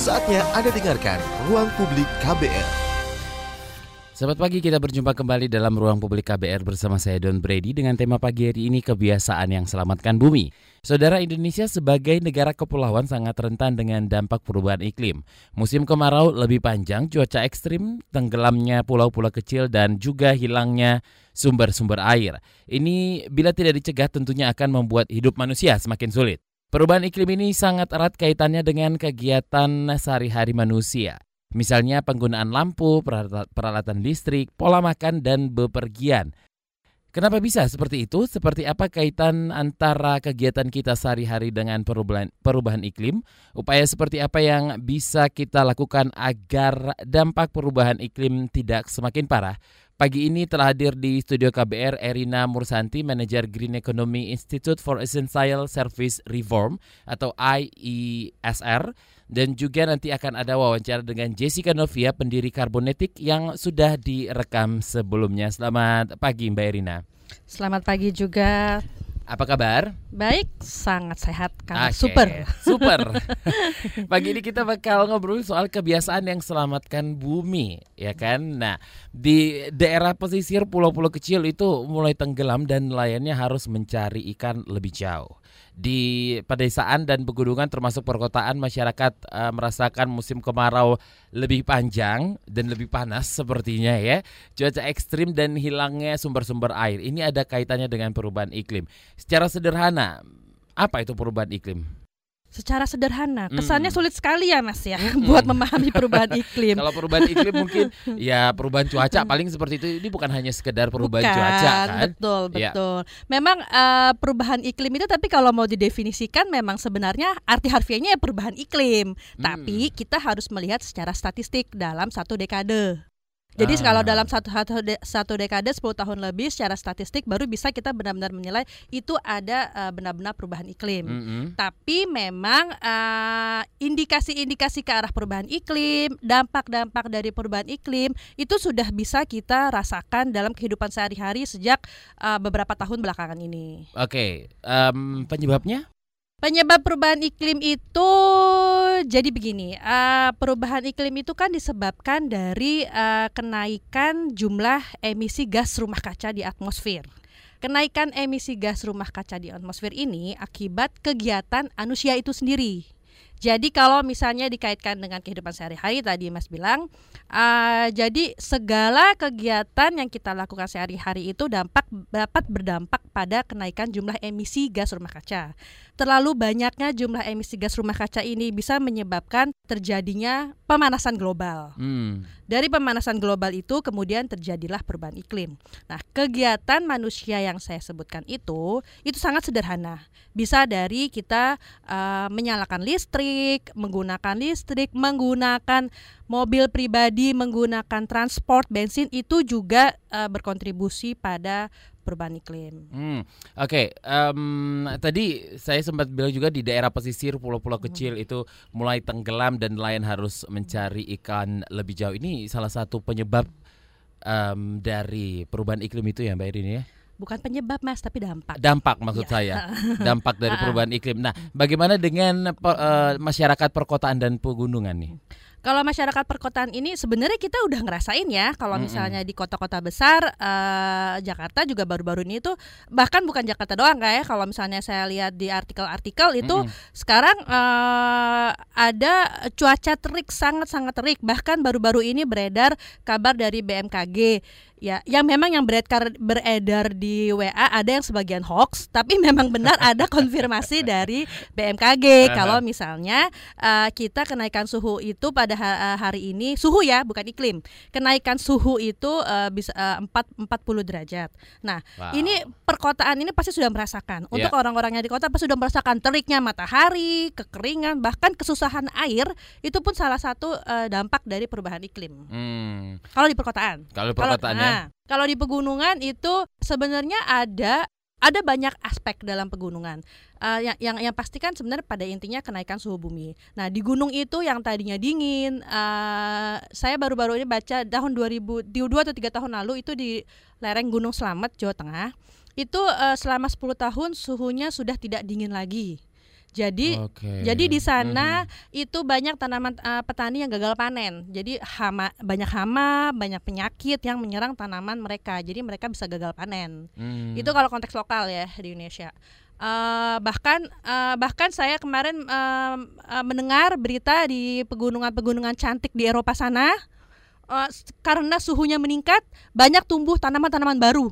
Saatnya Anda dengarkan Ruang Publik KBR. Selamat pagi, kita berjumpa kembali dalam Ruang Publik KBR bersama saya Don Brady dengan tema pagi hari ini kebiasaan yang selamatkan bumi. Saudara Indonesia sebagai negara kepulauan sangat rentan dengan dampak perubahan iklim. Musim kemarau lebih panjang, cuaca ekstrim, tenggelamnya pulau-pulau kecil dan juga hilangnya sumber-sumber air. Ini bila tidak dicegah tentunya akan membuat hidup manusia semakin sulit. Perubahan iklim ini sangat erat kaitannya dengan kegiatan sehari-hari manusia. Misalnya penggunaan lampu, peralatan listrik, pola makan, dan bepergian. Kenapa bisa seperti itu? Seperti apa kaitan antara kegiatan kita sehari-hari dengan perubahan, perubahan iklim? Upaya seperti apa yang bisa kita lakukan agar dampak perubahan iklim tidak semakin parah? Pagi ini telah hadir di studio KBR Erina Mursanti, Manajer Green Economy Institute for Essential Service Reform atau IESR. Dan juga nanti akan ada wawancara dengan Jessica Novia, pendiri Carbonetic yang sudah direkam sebelumnya. Selamat pagi Mbak Erina. Selamat pagi juga. Apa kabar? Baik, sangat sehat kan. Okay, super. Super. Pagi ini kita bakal ngobrol soal kebiasaan yang selamatkan bumi, ya kan? Nah, di daerah pesisir pulau-pulau kecil itu mulai tenggelam dan nelayannya harus mencari ikan lebih jauh di pedesaan dan pegunungan termasuk perkotaan masyarakat uh, merasakan musim kemarau lebih panjang dan lebih panas sepertinya ya. Cuaca ekstrim dan hilangnya sumber-sumber air. Ini ada kaitannya dengan perubahan iklim. Secara sederhana, apa itu perubahan iklim? Secara sederhana. Kesannya mm. sulit sekali ya Mas ya mm. buat memahami perubahan iklim. Kalau perubahan iklim mungkin ya perubahan cuaca paling seperti itu. Ini bukan hanya sekedar perubahan bukan, cuaca kan. Betul, ya. betul. Memang uh, perubahan iklim itu tapi kalau mau didefinisikan memang sebenarnya arti harfiahnya ya perubahan iklim. Mm. Tapi kita harus melihat secara statistik dalam satu dekade. Jadi ah. kalau dalam satu, satu, satu dekade 10 tahun lebih secara statistik baru bisa kita benar-benar menilai itu ada uh, benar-benar perubahan iklim. Mm -hmm. Tapi memang uh, indikasi-indikasi ke arah perubahan iklim, dampak-dampak dari perubahan iklim itu sudah bisa kita rasakan dalam kehidupan sehari-hari sejak uh, beberapa tahun belakangan ini. Oke, okay. um, penyebabnya? Penyebab perubahan iklim itu jadi begini, uh, perubahan iklim itu kan disebabkan dari uh, kenaikan jumlah emisi gas rumah kaca di atmosfer. Kenaikan emisi gas rumah kaca di atmosfer ini akibat kegiatan manusia itu sendiri. Jadi kalau misalnya dikaitkan dengan kehidupan sehari-hari tadi Mas bilang, uh, jadi segala kegiatan yang kita lakukan sehari-hari itu dampak dapat berdampak pada kenaikan jumlah emisi gas rumah kaca. Terlalu banyaknya jumlah emisi gas rumah kaca ini bisa menyebabkan terjadinya pemanasan global. Hmm. Dari pemanasan global itu kemudian terjadilah perubahan iklim. Nah, kegiatan manusia yang saya sebutkan itu itu sangat sederhana. Bisa dari kita uh, menyalakan listrik listrik, menggunakan listrik, menggunakan mobil pribadi, menggunakan transport bensin itu juga uh, berkontribusi pada perubahan iklim. Hmm, Oke, okay. um, tadi saya sempat bilang juga di daerah pesisir pulau-pulau hmm. kecil itu mulai tenggelam dan nelayan harus mencari ikan lebih jauh. Ini salah satu penyebab um, dari perubahan iklim itu ya Mbak Irini ya? Bukan penyebab mas tapi dampak. Dampak maksud ya. saya. Dampak dari perubahan iklim. Nah bagaimana dengan uh, masyarakat perkotaan dan pegunungan nih? Kalau masyarakat perkotaan ini sebenarnya kita udah ngerasain ya kalau misalnya di kota-kota besar uh, Jakarta juga baru-baru ini tuh bahkan bukan Jakarta doang kayak kalau misalnya saya lihat di artikel-artikel itu mm -mm. sekarang uh, ada cuaca terik sangat-sangat terik. Bahkan baru-baru ini beredar kabar dari BMKG ya yang memang yang beredar beredar di WA ada yang sebagian hoax tapi memang benar ada konfirmasi dari BMKG kalau misalnya uh, kita kenaikan suhu itu pada uh, hari ini suhu ya bukan iklim. Kenaikan suhu itu uh, bisa uh, 4 40 derajat. Nah wow. ini perkotaan ini pasti sudah merasakan. Untuk yeah. orang-orang yang di kota pasti sudah merasakan teriknya matahari kekeringan bahkan kesusahan air itu pun salah satu uh, dampak dari perubahan iklim. Hmm. kalau di perkotaan. Kalau perkotaan ya Nah, kalau di pegunungan itu sebenarnya ada ada banyak aspek dalam pegunungan. Uh, yang yang yang pasti kan sebenarnya pada intinya kenaikan suhu bumi. Nah, di gunung itu yang tadinya dingin, uh, saya baru-baru ini baca tahun 2000 di 2 atau 3 tahun lalu itu di lereng Gunung Slamet Jawa Tengah. Itu uh, selama 10 tahun suhunya sudah tidak dingin lagi. Jadi Oke. jadi di sana Mhm. itu banyak tanaman eh, petani yang gagal panen. Jadi hama banyak hama, banyak penyakit yang menyerang tanaman mereka. Jadi mereka bisa gagal panen. Hmm. Itu kalau konteks lokal ya di Indonesia. Eh, bahkan eh, bahkan saya kemarin em, eh, mendengar berita di pegunungan-pegunungan cantik di Eropa sana s- karena suhunya meningkat banyak tumbuh tanaman-tanaman baru.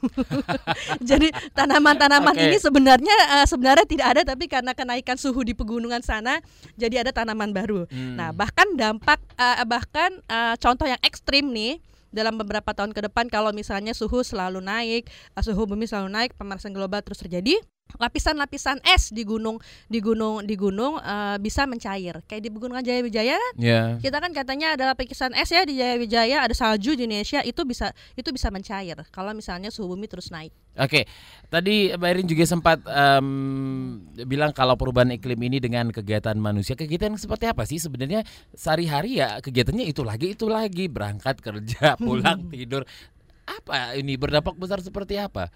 Jadi tanaman-tanaman Oke. ini sebenarnya eh, sebenarnya tidak ada tapi karena kenaikan suhu di pegunungan sana jadi ada tanaman baru. Hmm. Nah, bahkan dampak eh, bahkan eh, contoh yang ekstrim nih dalam beberapa tahun ke depan kalau misalnya suhu selalu naik, eh, suhu bumi selalu naik, pemanasan global terus terjadi, lapisan-lapisan es di gunung di gunung di gunung eh, bisa mencair. Kayak di Pegunungan Jaya Wijaya kan Ya. kita kan katanya ada lapisan es ya di Jaya Wijaya, ada salju di Indonesia itu bisa itu bisa mencair kalau misalnya suhu bumi terus naik. Oke, tadi Mbak Erin juga sempat em, bilang kalau perubahan iklim ini dengan kegiatan manusia, kegiatan seperti apa sih sebenarnya sehari-hari ya kegiatannya itu lagi itu lagi berangkat kerja, pulang tidur. Apa ini berdampak besar seperti apa?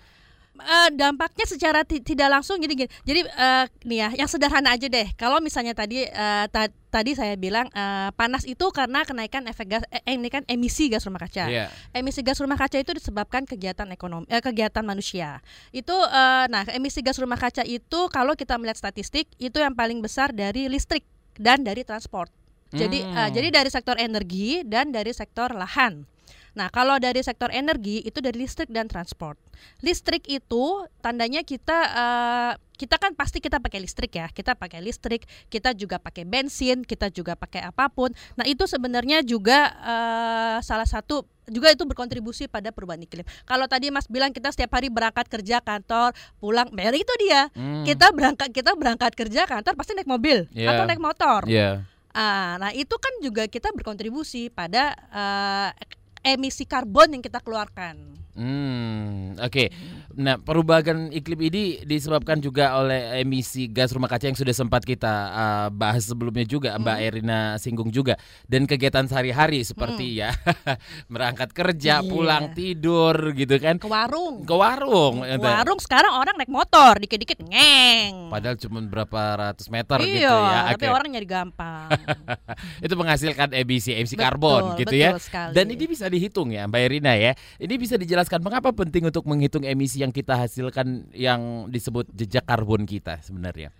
Eh, dampaknya secara ti- tidak langsung gini gini. Jadi eh, nih ya, yang sederhana aja deh. Kalau misalnya tadi eh, ta- tadi saya bilang eh, panas itu karena kenaikan efek gas eh, ini kan emisi gas rumah kaca. Iya. Emisi gas rumah kaca itu disebabkan kegiatan ekonomi eh, kegiatan manusia. Itu eh, nah, emisi gas rumah kaca itu kalau kita melihat statistik itu yang paling besar dari listrik dan dari transport. Jadi eh, Hmm. jadi dari sektor energi dan dari sektor lahan. Nah, kalau dari sektor energi itu dari listrik dan transport. Listrik itu tandanya kita eh, kita kan pasti kita pakai listrik ya. Kita pakai listrik, kita juga pakai bensin, kita juga pakai apa pun. Nah, itu sebenarnya juga eh, salah satu juga itu berkontribusi pada perubahan iklim. Kalau tadi Mas bilang kita setiap hari berangkat kerja kantor, pulang, nah itu dia. Hmm. Kita berangkat kita berangkat kerja kantor pasti naik mobil Iya. atau naik motor. Iya. Ah, nah itu kan juga kita berkontribusi pada eh, emisi karbon yang kita keluarkan. Hmm, oke. Nah, perubahan iklim ini disebabkan juga oleh emisi gas rumah kaca yang sudah sempat kita uh, bahas sebelumnya juga, Mbak Hmm. Erina singgung juga, dan kegiatan sehari-hari seperti ya berangkat kerja, Iya. pulang tidur, gitu kan, Ke warung. ke warung. Ke warung sekarang orang naik motor, dikit-dikit ngeng. Padahal cuma berapa ratus meter iya, gitu ya. tapi Oke. orang nyari gampang. Itu menghasilkan emisi emisi Betul, karbon gitu ya. sekali. Dan ini bisa dihitung ya Mbak Erina ya. Ini bisa dijelaskan mengapa penting untuk menghitung emisi yang kita hasilkan yang disebut jejak karbon kita sebenarnya.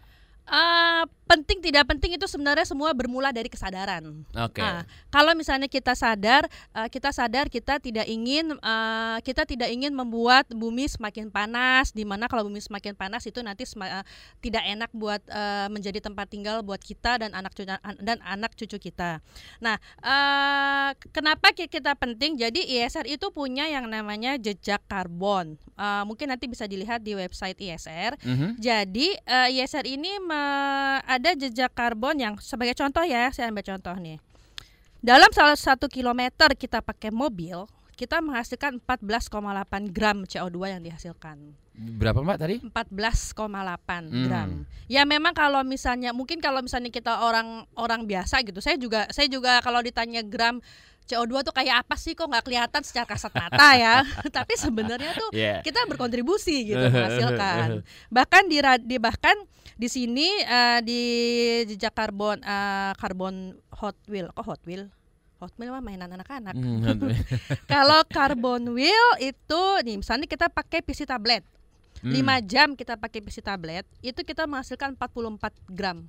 Eh, penting tidak penting itu sebenarnya semua bermula dari kesadaran. Oke. Nah, kalau misalnya kita sadar, eh, kita sadar kita tidak ingin eh, kita tidak ingin membuat bumi semakin panas, di mana kalau bumi semakin panas itu nanti eh, tidak enak buat menjadi tempat tinggal buat kita dan anak cucu dan anak cucu kita. Nah, kenapa ki- kita penting? Jadi ISR itu punya yang namanya jejak karbon. Eh, mungkin nanti bisa dilihat di website ISR. Mhm. Jadi eh, ISR ini me- ada jejak karbon yang sebagai contoh ya, saya ambil contoh nih. Dalam salah satu kilometer kita pakai mobil, kita menghasilkan 14,8 gram CO2 yang dihasilkan. Berapa Mbak tadi? 14,8 Hmm. gram. Ya memang kalau misalnya mungkin kalau misalnya kita orang orang biasa gitu, saya juga saya juga kalau ditanya gram CO2 tuh kayak apa sih kok nggak kelihatan secara kasat mata ya. Tapi sebenarnya tuh Iya. kita berkontribusi gitu menghasilkan. Bahkan di, di bahkan di sini eh, di jejak karbon eh, karbon Hot Wheel kok Hot Wheel Hot Wheel mah mainan anak-anak. Hmm, Kalau carbon wheel itu nih misalnya kita pakai PC tablet. hmm, 5 jam kita pakai PC tablet itu kita menghasilkan 44 gram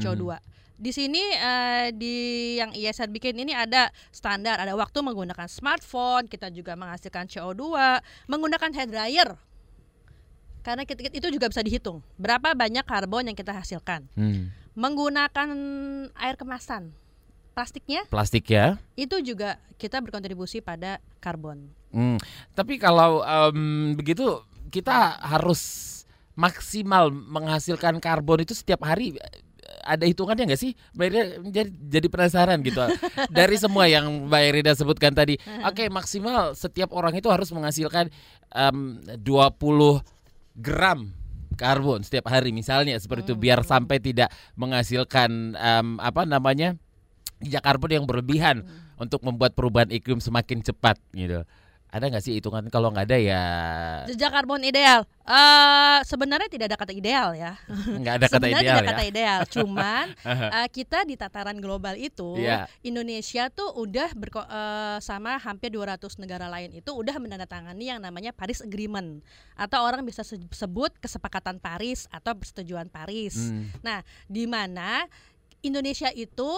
CO2. hmm. Di sini eh, di yang ISR bikin ini ada standar, ada waktu menggunakan smartphone, kita juga menghasilkan CO2, menggunakan hair dryer. Karena kita- itu juga bisa dihitung berapa banyak karbon yang kita hasilkan. Hmm. Menggunakan air kemasan. Plastiknya Plastik ya. itu juga kita berkontribusi pada karbon. Hmm. Tapi kalau em, begitu kita harus maksimal menghasilkan karbon itu setiap hari ada hitungannya nggak sih? Mbak jadi, jadi penasaran gitu. Dari semua yang Mbak Irina sebutkan tadi, oke maksimal setiap orang itu harus menghasilkan em, 20 gram karbon setiap hari misalnya seperti itu biar sampai tidak menghasilkan em, apa namanya jejak karbon yang berlebihan untuk membuat perubahan iklim semakin cepat gitu. Ada nggak sih hitungan kalau nggak ada ya Jejak karbon ideal. Eh sebenarnya tidak ada kata ideal ya. nggak ada kata ideal tidak ya. kata ideal. Cuman eh, kita di tataran global itu Iya. Indonesia tuh udah berko- eh, sama hampir 200 negara lain itu udah menandatangani yang namanya Paris Agreement atau orang bisa se- sebut kesepakatan Paris atau persetujuan Paris. Hmm. Nah, di mana Indonesia itu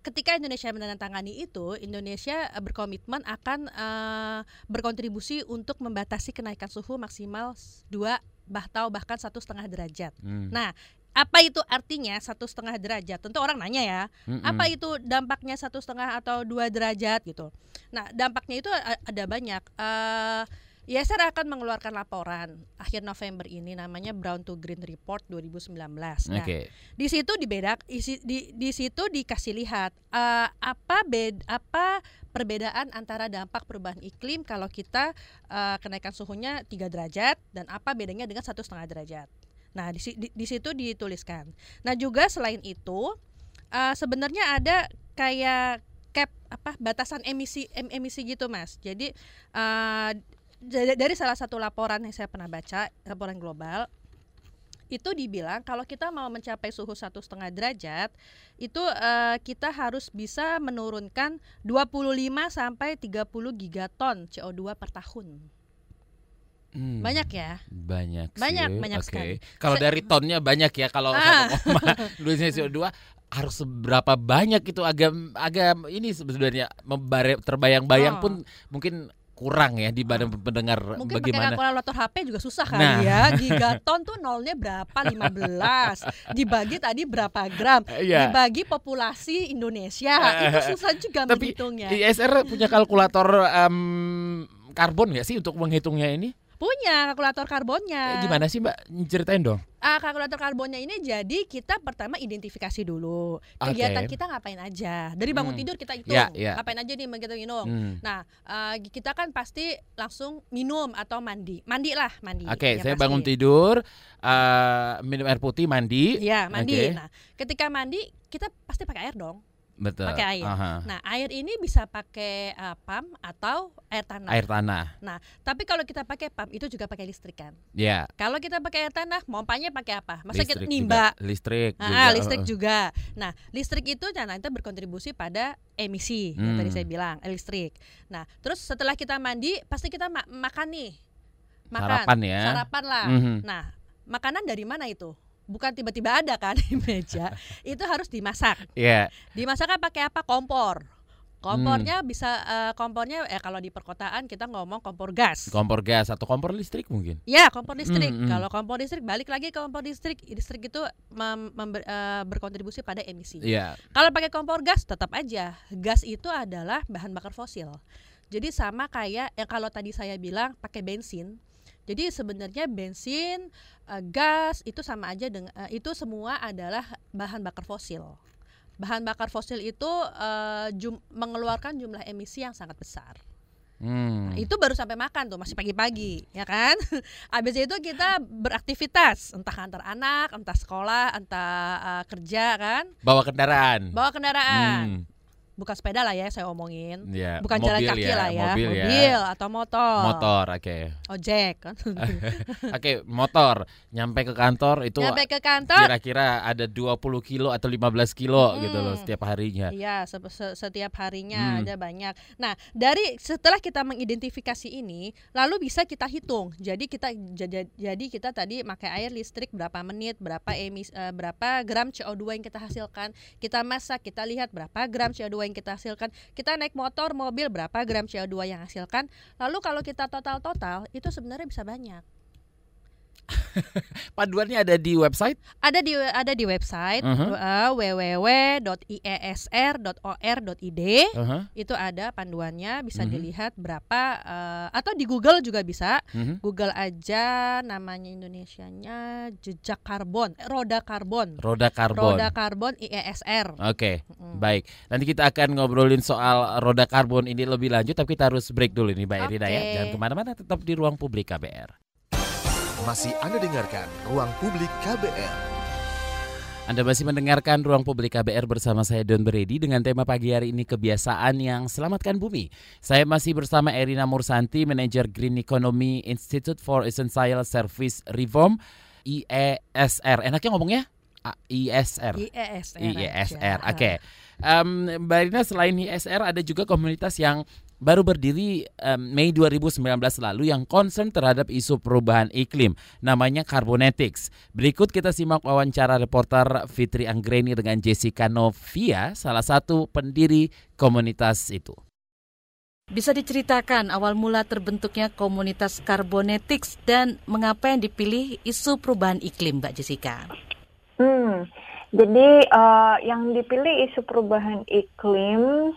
ketika Indonesia menandatangani itu, Indonesia eh, berkomitmen akan eh, berkontribusi untuk membatasi kenaikan suhu maksimal 2 bah atau bahkan satu setengah derajat. Hmm. Nah, apa itu artinya satu setengah derajat? Tentu orang nanya ya, Mm-mm. apa itu dampaknya satu setengah atau dua derajat gitu. Nah, dampaknya itu ada banyak. Eh ISR akan mengeluarkan laporan akhir November ini namanya Brown to Green Report 2019. Nah, Oke. di situ dibedak isi, di di situ dikasih lihat eh, apa bed apa perbedaan antara dampak perubahan iklim kalau kita eh, kenaikan suhunya 3 derajat dan apa bedanya dengan satu setengah derajat. Nah di, di, di situ dituliskan. Nah juga selain itu eh, sebenarnya ada kayak cap apa batasan emisi em- emisi gitu mas. Jadi eh, dari dari salah satu laporan yang saya pernah baca laporan global itu dibilang kalau kita mau mencapai suhu satu setengah derajat itu eh, kita harus bisa menurunkan 25 sampai 30 gigaton CO2 per tahun. Hmm. Banyak ya? Banyak sih. Banyak, banyak Oke. sekali. Kalau dari tonnya banyak ya. Kalau Ah. 1,2 CO2 harus seberapa banyak itu agak agak ini sebenarnya terbayang-bayang Oh. pun mungkin kurang ya di badan pendengar Mungkin pakai bagaimana. kalkulator HP juga susah kali Nah. ya. Gigaton tuh nolnya berapa? 15. Dibagi tadi berapa gram? Iya. Dibagi populasi Indonesia. Itu susah juga Tapi menghitungnya. ISR punya kalkulator em, karbon nggak sih untuk menghitungnya ini? Punya kalkulator karbonnya. Eh, Gimana sih Mbak? Ceritain dong. Ah, kalkulator karbonnya ini jadi kita pertama identifikasi dulu kegiatan kita ngapain aja. Dari bangun Hmm. tidur kita hitung Ya, ya. ngapain aja nih begitu minum. Hmm. Nah, eh, kita kan pasti langsung minum atau mandi. Mandi lah, mandi. Oke, yang saya pasti. bangun tidur, eh, minum air putih, mandi. Iya, mandi. Oke. Nah, ketika mandi kita pasti pakai air dong. Betul. Pakai air. Aha. Nah, air ini bisa pakai eh, pump atau air tanah. Air tanah. Tapi kalau kita pakai pump itu juga pakai listrik kan. Ya. Kalau kita pakai air tanah, pompanya pakai apa? Masa listrik kita nimba juga. Listrik. Ah, juga. listrik juga. Nah, listrik itu ternyata itu berkontribusi pada emisi Hmm. yang tadi saya bilang, listrik. Nah, terus setelah kita mandi, pasti kita ma- makan nih. Makan. Sarapan ya. Sarapan lah. Mhm. Nah, makanan dari mana itu? Bukan tiba-tiba ada kan di meja. itu harus dimasak. Iya. Dimasaknya pakai apa? Kompor. Hmm. Kompornya bisa eh, kompornya eh kalau di perkotaan kita ngomong kompor gas. Kompor gas atau kompor listrik mungkin. Ya, kompor listrik. Mm, mm. Kalau kompor listrik balik lagi ke kompor listrik. Listrik itu mem- member- eh, berkontribusi pada emisi. Iya. Kalau pakai kompor gas tetap aja. Gas itu adalah bahan bakar fosil. Jadi sama kayak yang kalau tadi saya bilang pakai bensin. Jadi sebenarnya bensin, eh, gas itu sama aja dengan eh, itu semua adalah bahan bakar fosil. Bahan bakar fosil itu eh, jum- mengeluarkan jumlah emisi yang sangat besar. Hmm. Nah, itu baru sampai makan tuh masih pagi-pagi, ya kan? Habis itu kita beraktivitas, entah antar anak, entah sekolah, entah eh, kerja kan, Bawa kendaraan. bawa kendaraan, Hmm. Bukan sepeda lah ya saya omongin, Ya, bukan jalan mobil kaki ya, lah ya, Mobil, ya. atau motor, Motor, oke. ojek kan. Oke, motor nyampe ke kantor itu Nyampe ke kantor, kira-kira ada 20 kilo atau 15 kilo gitu loh Hmm. setiap harinya. Iya, se- se- setiap harinya Hmm. ada banyak. Nah, dari setelah kita mengidentifikasi ini, lalu bisa kita hitung. Jadi kita jadi, kita tadi pakai air listrik berapa menit, berapa emis eh, berapa gram CO2 yang kita hasilkan. Kita masak, kita lihat berapa gram CO2 yang kita hasilkan. Kita naik motor, mobil berapa gram CO2 yang hasilkan. Lalu kalau kita total-total itu sebenarnya bisa banyak. Paduannya ada di website? Ada di ada di website Mhm. uh, www.iesr.or.id. Aha. itu ada panduannya bisa Mhm. dilihat berapa eh, atau di Google juga bisa Mhm. Google aja namanya Indonesianya jejak karbon eh, roda karbon Roda karbon. roda karbon IESR Oke, Mm. baik. Nanti kita akan ngobrolin soal roda karbon ini lebih lanjut, tapi kita harus break dulu nih, Mbak Erina ya. Oke. Jangan ke mana-mana, tetap di ruang publik KBR. Masih Anda dengarkan Ruang Publik KBR. Anda masih mendengarkan Ruang Publik KBR bersama saya Don Brady dengan tema pagi hari ini kebiasaan yang selamatkan bumi. Saya masih bersama Erina Mursanti, manajer Green Economy Institute for Essential Service Reform IESR. Enaknya ngomongnya? ISR. IESR. IESR. Oke. Okay. Um, Mbak Rina selain ISR ada juga komunitas yang baru berdiri um, Mei 2019 lalu yang concern terhadap isu perubahan iklim. Namanya Carbonetics. Berikut kita simak wawancara reporter Fitri Anggreni dengan Jessica Novia, salah satu pendiri komunitas itu. Bisa diceritakan awal mula terbentuknya komunitas Carbonetics dan mengapa yang dipilih isu perubahan iklim, Mbak Jessica? Hmm, jadi uh, yang dipilih isu perubahan iklim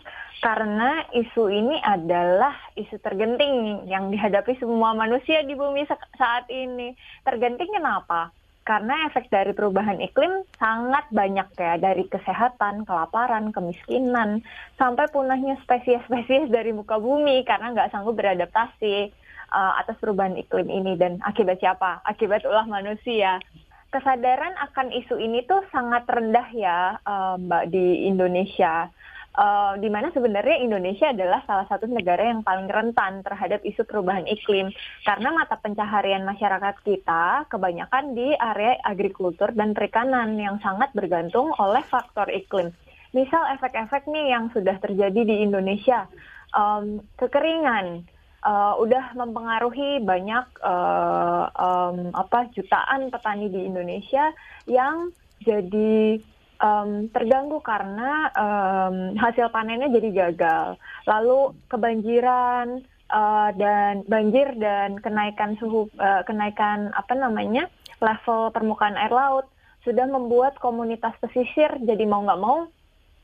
karena isu ini adalah isu tergenting yang dihadapi semua manusia di bumi saat ini. Tergenting kenapa? Karena efek dari perubahan iklim sangat banyak ya, dari kesehatan, kelaparan, kemiskinan, sampai punahnya spesies-spesies dari muka bumi karena nggak sanggup beradaptasi uh, atas perubahan iklim ini. Dan akibat siapa? Akibat ulah manusia kesadaran akan isu ini tuh sangat rendah ya, uh, Mbak di Indonesia uh, di mana sebenarnya Indonesia adalah salah satu negara yang paling rentan terhadap isu perubahan iklim karena mata pencaharian masyarakat kita kebanyakan di area agrikultur dan perikanan yang sangat bergantung oleh faktor iklim. Misal efek-efek nih yang sudah terjadi di Indonesia, um, kekeringan, uh, udah mempengaruhi banyak uh, um, apa jutaan petani di Indonesia yang jadi um, terganggu karena um, hasil panennya jadi gagal. Lalu kebanjiran uh, dan banjir dan kenaikan suhu uh, kenaikan apa namanya level permukaan air laut sudah membuat komunitas pesisir jadi mau nggak mau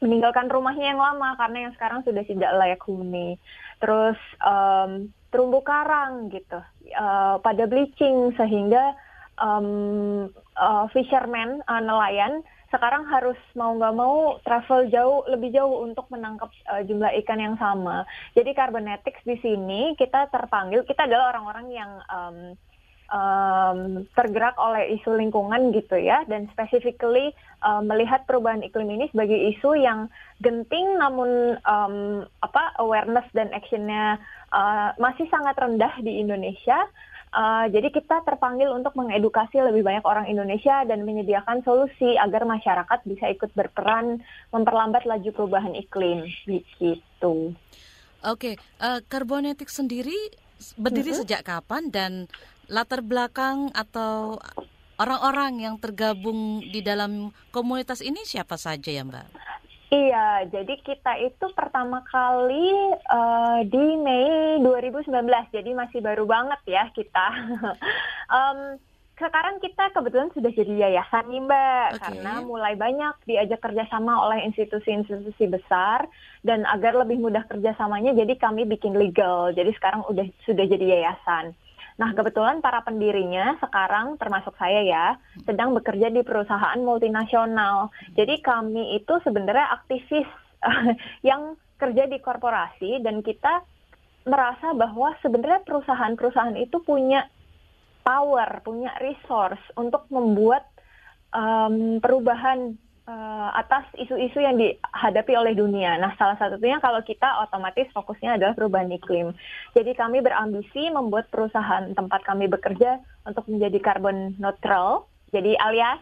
meninggalkan rumahnya yang lama karena yang sekarang sudah tidak layak huni. Terus um, terumbu karang gitu uh, pada bleaching sehingga um, uh, fisherman uh, nelayan sekarang harus mau nggak mau travel jauh lebih jauh untuk menangkap uh, jumlah ikan yang sama. Jadi carbonetics di sini kita terpanggil kita adalah orang-orang yang um, um, tergerak oleh isu lingkungan gitu ya dan specifically um, melihat perubahan iklim ini sebagai isu yang genting namun um, apa awareness dan actionnya uh, masih sangat rendah di Indonesia Uh, jadi kita terpanggil untuk mengedukasi lebih banyak orang Indonesia dan menyediakan solusi agar masyarakat bisa ikut berperan memperlambat laju perubahan iklim begitu. Oke, okay. uh, eh, Carbonetic sendiri berdiri mm -hmm. sejak kapan dan latar belakang atau orang-orang yang tergabung di dalam komunitas ini siapa saja ya Mbak? Iya, jadi kita itu pertama kali uh, di Mei 2019, jadi masih baru banget ya kita. um, sekarang kita kebetulan sudah jadi yayasan nih Mbak, okay. karena mulai banyak diajak kerjasama oleh institusi-institusi besar dan agar lebih mudah kerjasamanya, jadi kami bikin legal. Jadi sekarang udah sudah jadi yayasan. Nah, kebetulan para pendirinya sekarang termasuk saya ya, sedang bekerja di perusahaan multinasional. Jadi kami itu sebenarnya aktivis yang kerja di korporasi dan kita merasa bahwa sebenarnya perusahaan-perusahaan itu punya power, punya resource untuk membuat um, perubahan uh, atas isu-isu yang dihadapi oleh dunia. Nah, salah satunya kalau kita otomatis fokusnya adalah perubahan iklim. Jadi kami berambisi membuat perusahaan tempat kami bekerja untuk menjadi carbon neutral. Jadi alias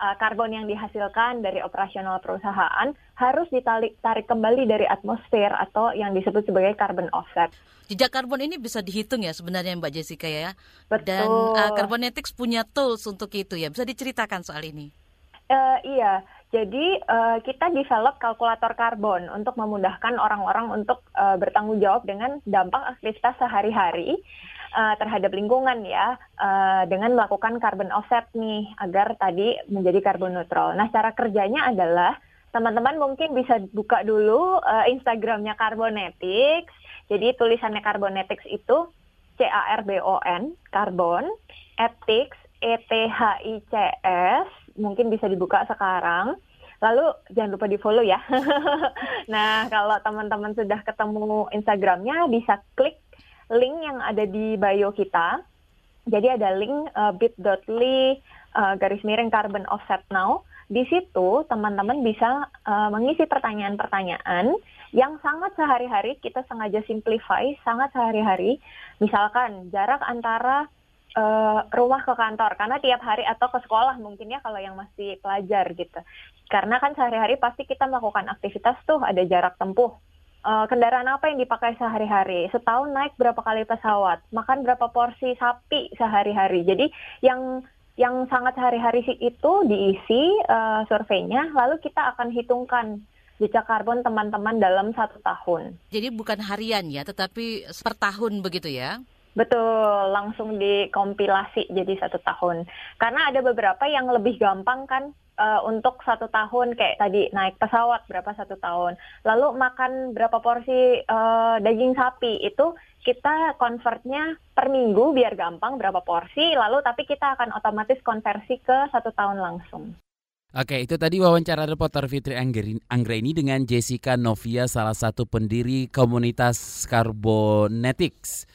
uh, karbon yang dihasilkan dari operasional perusahaan harus ditarik tarik kembali dari atmosfer atau yang disebut sebagai carbon offset. Jejak karbon ini bisa dihitung ya sebenarnya Mbak Jessica ya. Betul. Dan uh, Carbonetics punya tools untuk itu ya. Bisa diceritakan soal ini? Uh, iya, jadi uh, kita develop kalkulator karbon untuk memudahkan orang-orang untuk uh, bertanggung jawab dengan dampak aktivitas sehari-hari uh, terhadap lingkungan ya, uh, dengan melakukan carbon offset nih agar tadi menjadi karbon neutral. Nah, cara kerjanya adalah teman-teman mungkin bisa buka dulu uh, Instagramnya Carbonetics. Jadi tulisannya Carbonetics itu C A R B O N, karbon, ethics, E T H I C S mungkin bisa dibuka sekarang. Lalu jangan lupa di follow ya. nah kalau teman-teman sudah ketemu Instagramnya bisa klik link yang ada di bio kita. Jadi ada link uh, bit.ly uh, garis miring carbon offset now. Di situ teman-teman bisa uh, mengisi pertanyaan-pertanyaan yang sangat sehari-hari kita sengaja simplify, sangat sehari-hari. Misalkan jarak antara uh, rumah ke kantor karena tiap hari atau ke sekolah mungkin ya kalau yang masih pelajar gitu. Karena kan sehari-hari pasti kita melakukan aktivitas tuh ada jarak tempuh. Uh, kendaraan apa yang dipakai sehari-hari? Setahun naik berapa kali pesawat? Makan berapa porsi sapi sehari-hari? Jadi yang yang sangat sehari-hari itu diisi uh, surveinya, lalu kita akan hitungkan jejak karbon teman-teman dalam satu tahun. Jadi bukan harian ya, tetapi per tahun begitu ya? Betul, langsung dikompilasi jadi satu tahun. Karena ada beberapa yang lebih gampang kan uh, untuk satu tahun kayak tadi naik pesawat berapa satu tahun, lalu makan berapa porsi uh, daging sapi itu kita convertnya per minggu biar gampang berapa porsi, lalu tapi kita akan otomatis konversi ke satu tahun langsung. Oke, itu tadi wawancara reporter Fitri Anggreni dengan Jessica Novia, salah satu pendiri komunitas Carbonetics.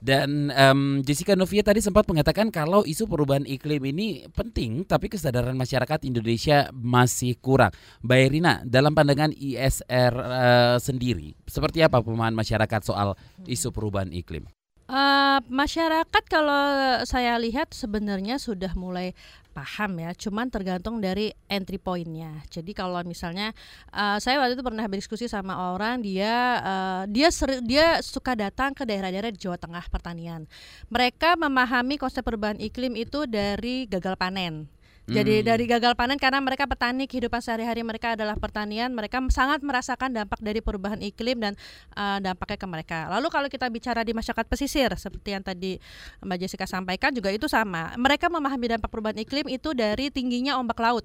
Dan um, Jessica Novia tadi sempat mengatakan kalau isu perubahan iklim ini penting, tapi kesadaran masyarakat Indonesia masih kurang. Mbak Irina, dalam pandangan ISR uh, eh, sendiri, seperti apa pemahaman masyarakat soal isu perubahan iklim? Uh, masyarakat kalau saya lihat sebenarnya sudah mulai paham ya, cuman tergantung dari entry pointnya. Jadi kalau misalnya uh, saya waktu itu pernah berdiskusi sama orang dia uh, dia seri, dia suka datang ke daerah-daerah di Jawa Tengah pertanian. Mereka memahami konsep perubahan iklim itu dari gagal panen. Jadi hmm. dari gagal panen karena mereka petani kehidupan sehari-hari mereka adalah pertanian, mereka sangat merasakan dampak dari perubahan iklim dan uh, dampaknya ke mereka. Lalu kalau kita bicara di masyarakat pesisir seperti yang tadi Mbak Jessica sampaikan juga itu sama. Mereka memahami dampak perubahan iklim itu dari tingginya ombak laut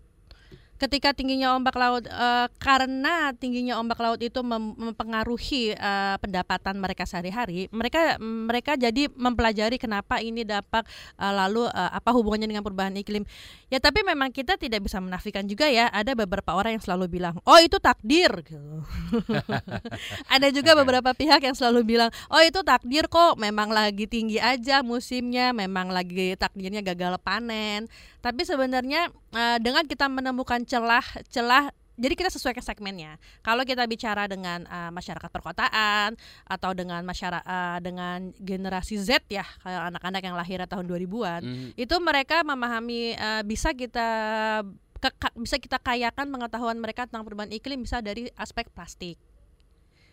ketika tingginya ombak laut uh, karena tingginya ombak laut itu mem mempengaruhi uh, pendapatan mereka sehari-hari mereka mereka jadi mempelajari kenapa ini dampak uh, lalu uh, apa hubungannya dengan perubahan iklim. Ya tapi memang kita tidak bisa menafikan juga ya ada beberapa orang yang selalu bilang oh itu takdir gitu. ada juga beberapa pihak yang selalu bilang oh itu takdir kok memang lagi tinggi aja musimnya memang lagi takdirnya gagal panen. Tapi sebenarnya uh, dengan kita menemukan celah-celah jadi kita sesuaikan segmennya. Kalau kita bicara dengan uh, masyarakat perkotaan atau dengan masyarakat uh, dengan generasi Z ya, kayak anak-anak yang lahir tahun 2000-an, mm. itu mereka memahami uh, bisa kita ke, bisa kita kayakan pengetahuan mereka tentang perubahan iklim bisa dari aspek plastik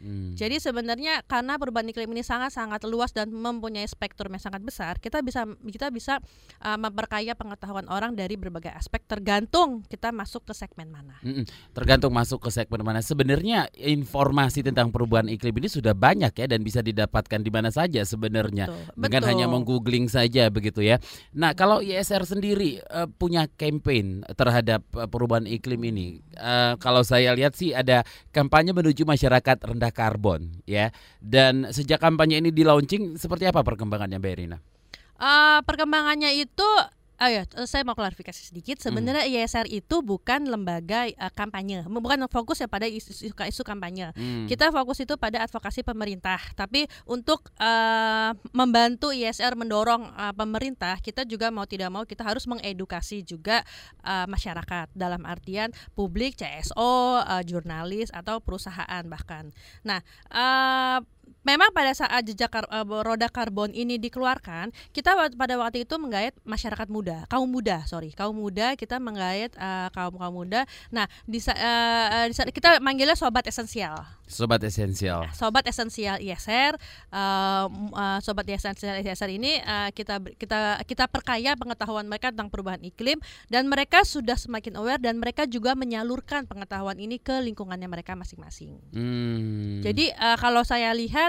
Hmm. Jadi sebenarnya karena perubahan iklim ini sangat-sangat luas dan mempunyai spektrum yang sangat besar, kita bisa kita bisa uh, memperkaya pengetahuan orang dari berbagai aspek tergantung kita masuk ke segmen mana. Hmm, tergantung masuk ke segmen mana. Sebenarnya informasi tentang perubahan iklim ini sudah banyak ya dan bisa didapatkan di mana saja sebenarnya betul, dengan betul. hanya menggoogling saja begitu ya. Nah, kalau ISR sendiri uh, punya campaign terhadap uh, perubahan iklim ini, uh, kalau saya lihat sih ada kampanye menuju masyarakat rendah karbon ya. Dan sejak kampanye ini di launching seperti apa perkembangannya Mbak Irina? Uh, perkembangannya itu Oh ya, saya mau klarifikasi sedikit. Sebenarnya hmm. ISR itu bukan lembaga uh, kampanye, bukan fokus ya pada isu, isu, kampanye. Hmm. Kita fokus itu pada advokasi pemerintah. Tapi untuk uh, membantu ISR mendorong uh, pemerintah, kita juga mau tidak mau kita harus mengedukasi juga uh, masyarakat dalam artian publik, CSO, uh, jurnalis atau perusahaan bahkan. Nah. Uh, memang pada saat jejak kar uh, roda karbon ini dikeluarkan, kita pada waktu itu menggait masyarakat muda, kaum muda, sorry, kaum muda kita menggait uh, kaum kaum muda. Nah, di, uh, di kita manggilnya sobat esensial. Sobat esensial. Sobat esensial ISR, uh, uh, sobat esensial ISR ini uh, kita kita kita perkaya pengetahuan mereka tentang perubahan iklim dan mereka sudah semakin aware dan mereka juga menyalurkan pengetahuan ini ke lingkungannya mereka masing-masing. Hmm. Jadi uh, kalau saya lihat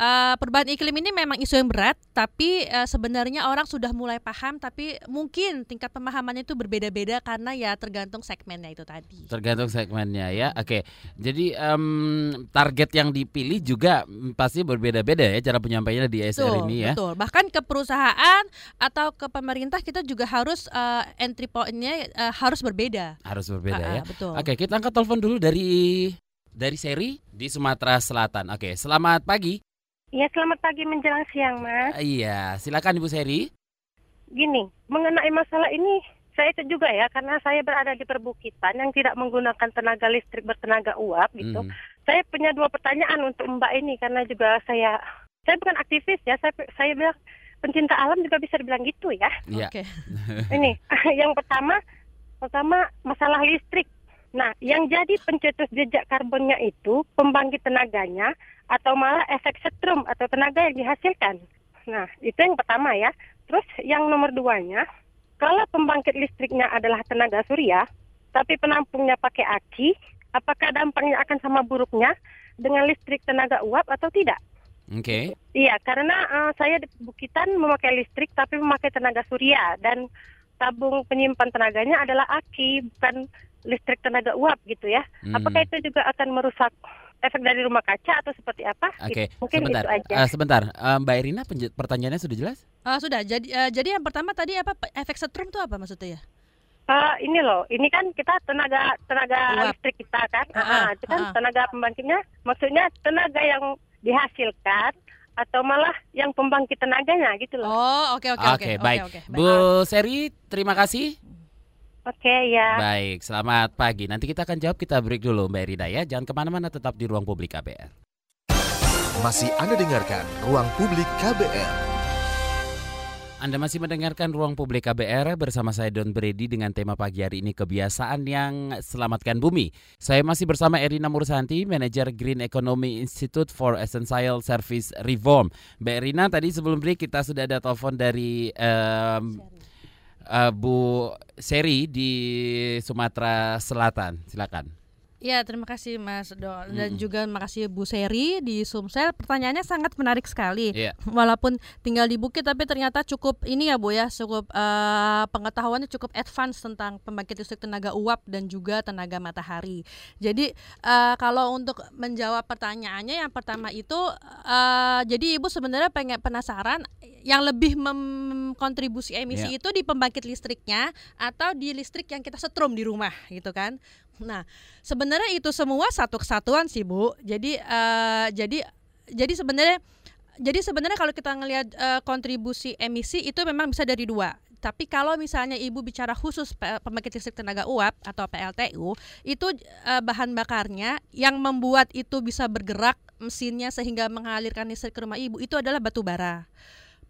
uh, perubahan iklim ini memang isu yang berat, tapi uh, sebenarnya orang sudah mulai paham, tapi mungkin tingkat pemahamannya itu berbeda-beda karena ya tergantung segmennya itu tadi. Tergantung segmennya ya. Oke, jadi um, target yang dipilih juga pasti berbeda-beda ya cara penyampaiannya di SR ini ya. Betul. Bahkan ke perusahaan atau ke pemerintah kita juga harus uh, entry pointnya uh, harus berbeda. Harus berbeda uh, ya. Betul. Oke, kita angkat telepon dulu dari dari seri di Sumatera Selatan. Oke, selamat pagi. Iya, selamat pagi menjelang siang, Mas. Iya, silakan Ibu Seri. Gini, mengenai masalah ini saya itu juga ya karena saya berada di perbukitan yang tidak menggunakan tenaga listrik bertenaga uap gitu. Mhm. Saya punya dua pertanyaan untuk Mbak ini karena juga saya saya bukan aktivis ya, saya saya bilang pencinta alam juga bisa dibilang gitu ya. Iya. Oke. Ini yang pertama pertama masalah listrik. Nah, yang jadi pencetus jejak karbonnya itu pembangkit tenaganya atau malah efek setrum atau tenaga yang dihasilkan. Nah, itu yang pertama ya. Terus yang nomor duanya, kalau pembangkit listriknya adalah tenaga surya, tapi penampungnya pakai aki, apakah dampaknya akan sama buruknya dengan listrik tenaga uap atau tidak? Oke. Iya, karena eh, saya di Bukitan memakai listrik tapi memakai tenaga surya dan tabung penyimpan tenaganya adalah aki bukan listrik tenaga uap gitu ya. Hmm. Apakah itu juga akan merusak efek dari rumah kaca atau seperti apa? Oke, Gitu. Mungkin sebentar. itu aja. Eh, sebentar, Eh, Mbak Irina pertanyaannya sudah jelas? Ah, sudah. Jadi eh, jadi yang pertama tadi apa efek setrum itu apa maksudnya ya? Eh, ini loh, ini kan kita tenaga tenaga Uap. listrik kita kan, Ah, Ah, itu kan ah. tenaga pembangkitnya, maksudnya tenaga yang dihasilkan atau malah yang pembangkit tenaganya gitu loh. Oh, oke oke Oke, oke. baik. oke, oke, Bu Seri, terima kasih. Oke ya. Baik, selamat pagi. Nanti kita akan jawab, kita break dulu Mbak Irina ya. Jangan ke mana-mana, tetap di ruang publik KBR. Masih Anda dengarkan Ruang Publik KBR. Anda masih mendengarkan Ruang Publik KBR bersama saya Don Brady dengan tema pagi hari ini kebiasaan yang selamatkan bumi. Saya masih bersama Erina Mursanti, manajer Green Economy Institute for Essential Service Reform. Mbak Erina, tadi sebelum break kita sudah ada telepon dari em, eh, Bu Seri di Sumatera Selatan. Silakan. Ya, terima kasih Mas Do dan Mm-mm. juga terima kasih Bu Seri di Sumsel. Pertanyaannya sangat menarik sekali. Iya. Walaupun tinggal di bukit tapi ternyata cukup ini ya Bu ya, cukup eh, pengetahuannya cukup advance tentang pembangkit listrik tenaga uap dan juga tenaga matahari. Jadi eh, kalau untuk menjawab pertanyaannya yang pertama itu eh, jadi Ibu sebenarnya pengen penasaran yang lebih mengkontribusi emisi Iya. itu di pembangkit listriknya atau di listrik yang kita setrum di rumah gitu kan. Nah, sebenarnya itu semua satu kesatuan sih Bu. Jadi eh, jadi jadi sebenarnya jadi sebenarnya kalau kita ngelihat eh, kontribusi emisi itu memang bisa dari dua. Tapi kalau misalnya ibu bicara khusus pembangkit listrik tenaga uap atau PLTU, itu eh, bahan bakarnya yang membuat itu bisa bergerak mesinnya sehingga mengalirkan listrik ke rumah ibu itu adalah batu bara.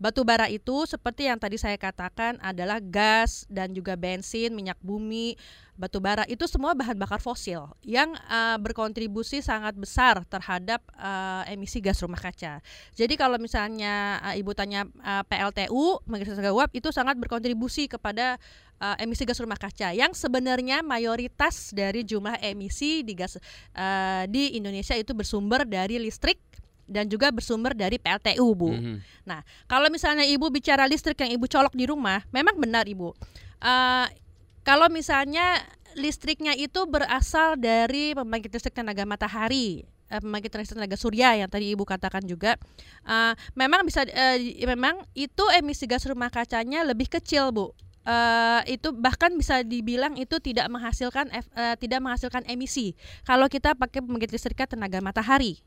Batu bara itu seperti yang tadi saya katakan adalah gas dan juga bensin, minyak bumi, batu bara itu semua bahan bakar fosil yang eh, berkontribusi sangat besar terhadap eh, emisi gas rumah kaca. Jadi kalau misalnya eh, ibu tanya eh, PLTU, tenaga uap itu sangat berkontribusi kepada eh, emisi gas rumah kaca yang sebenarnya mayoritas dari jumlah emisi di gas eh, di Indonesia itu bersumber dari listrik dan juga bersumber dari PLTU, Bu. Mhm. Kalau misalnya ibu bicara listrik yang ibu colok di rumah, memang benar ibu. Eh, kalau misalnya listriknya itu berasal dari pembangkit listrik tenaga matahari, eh, pembangkit listrik tenaga surya yang tadi ibu katakan juga, eh, memang bisa, eh, memang itu emisi gas rumah kacanya lebih kecil bu. Eh, itu bahkan bisa dibilang itu tidak menghasilkan eh, tidak menghasilkan emisi kalau kita pakai pembangkit listriknya tenaga matahari.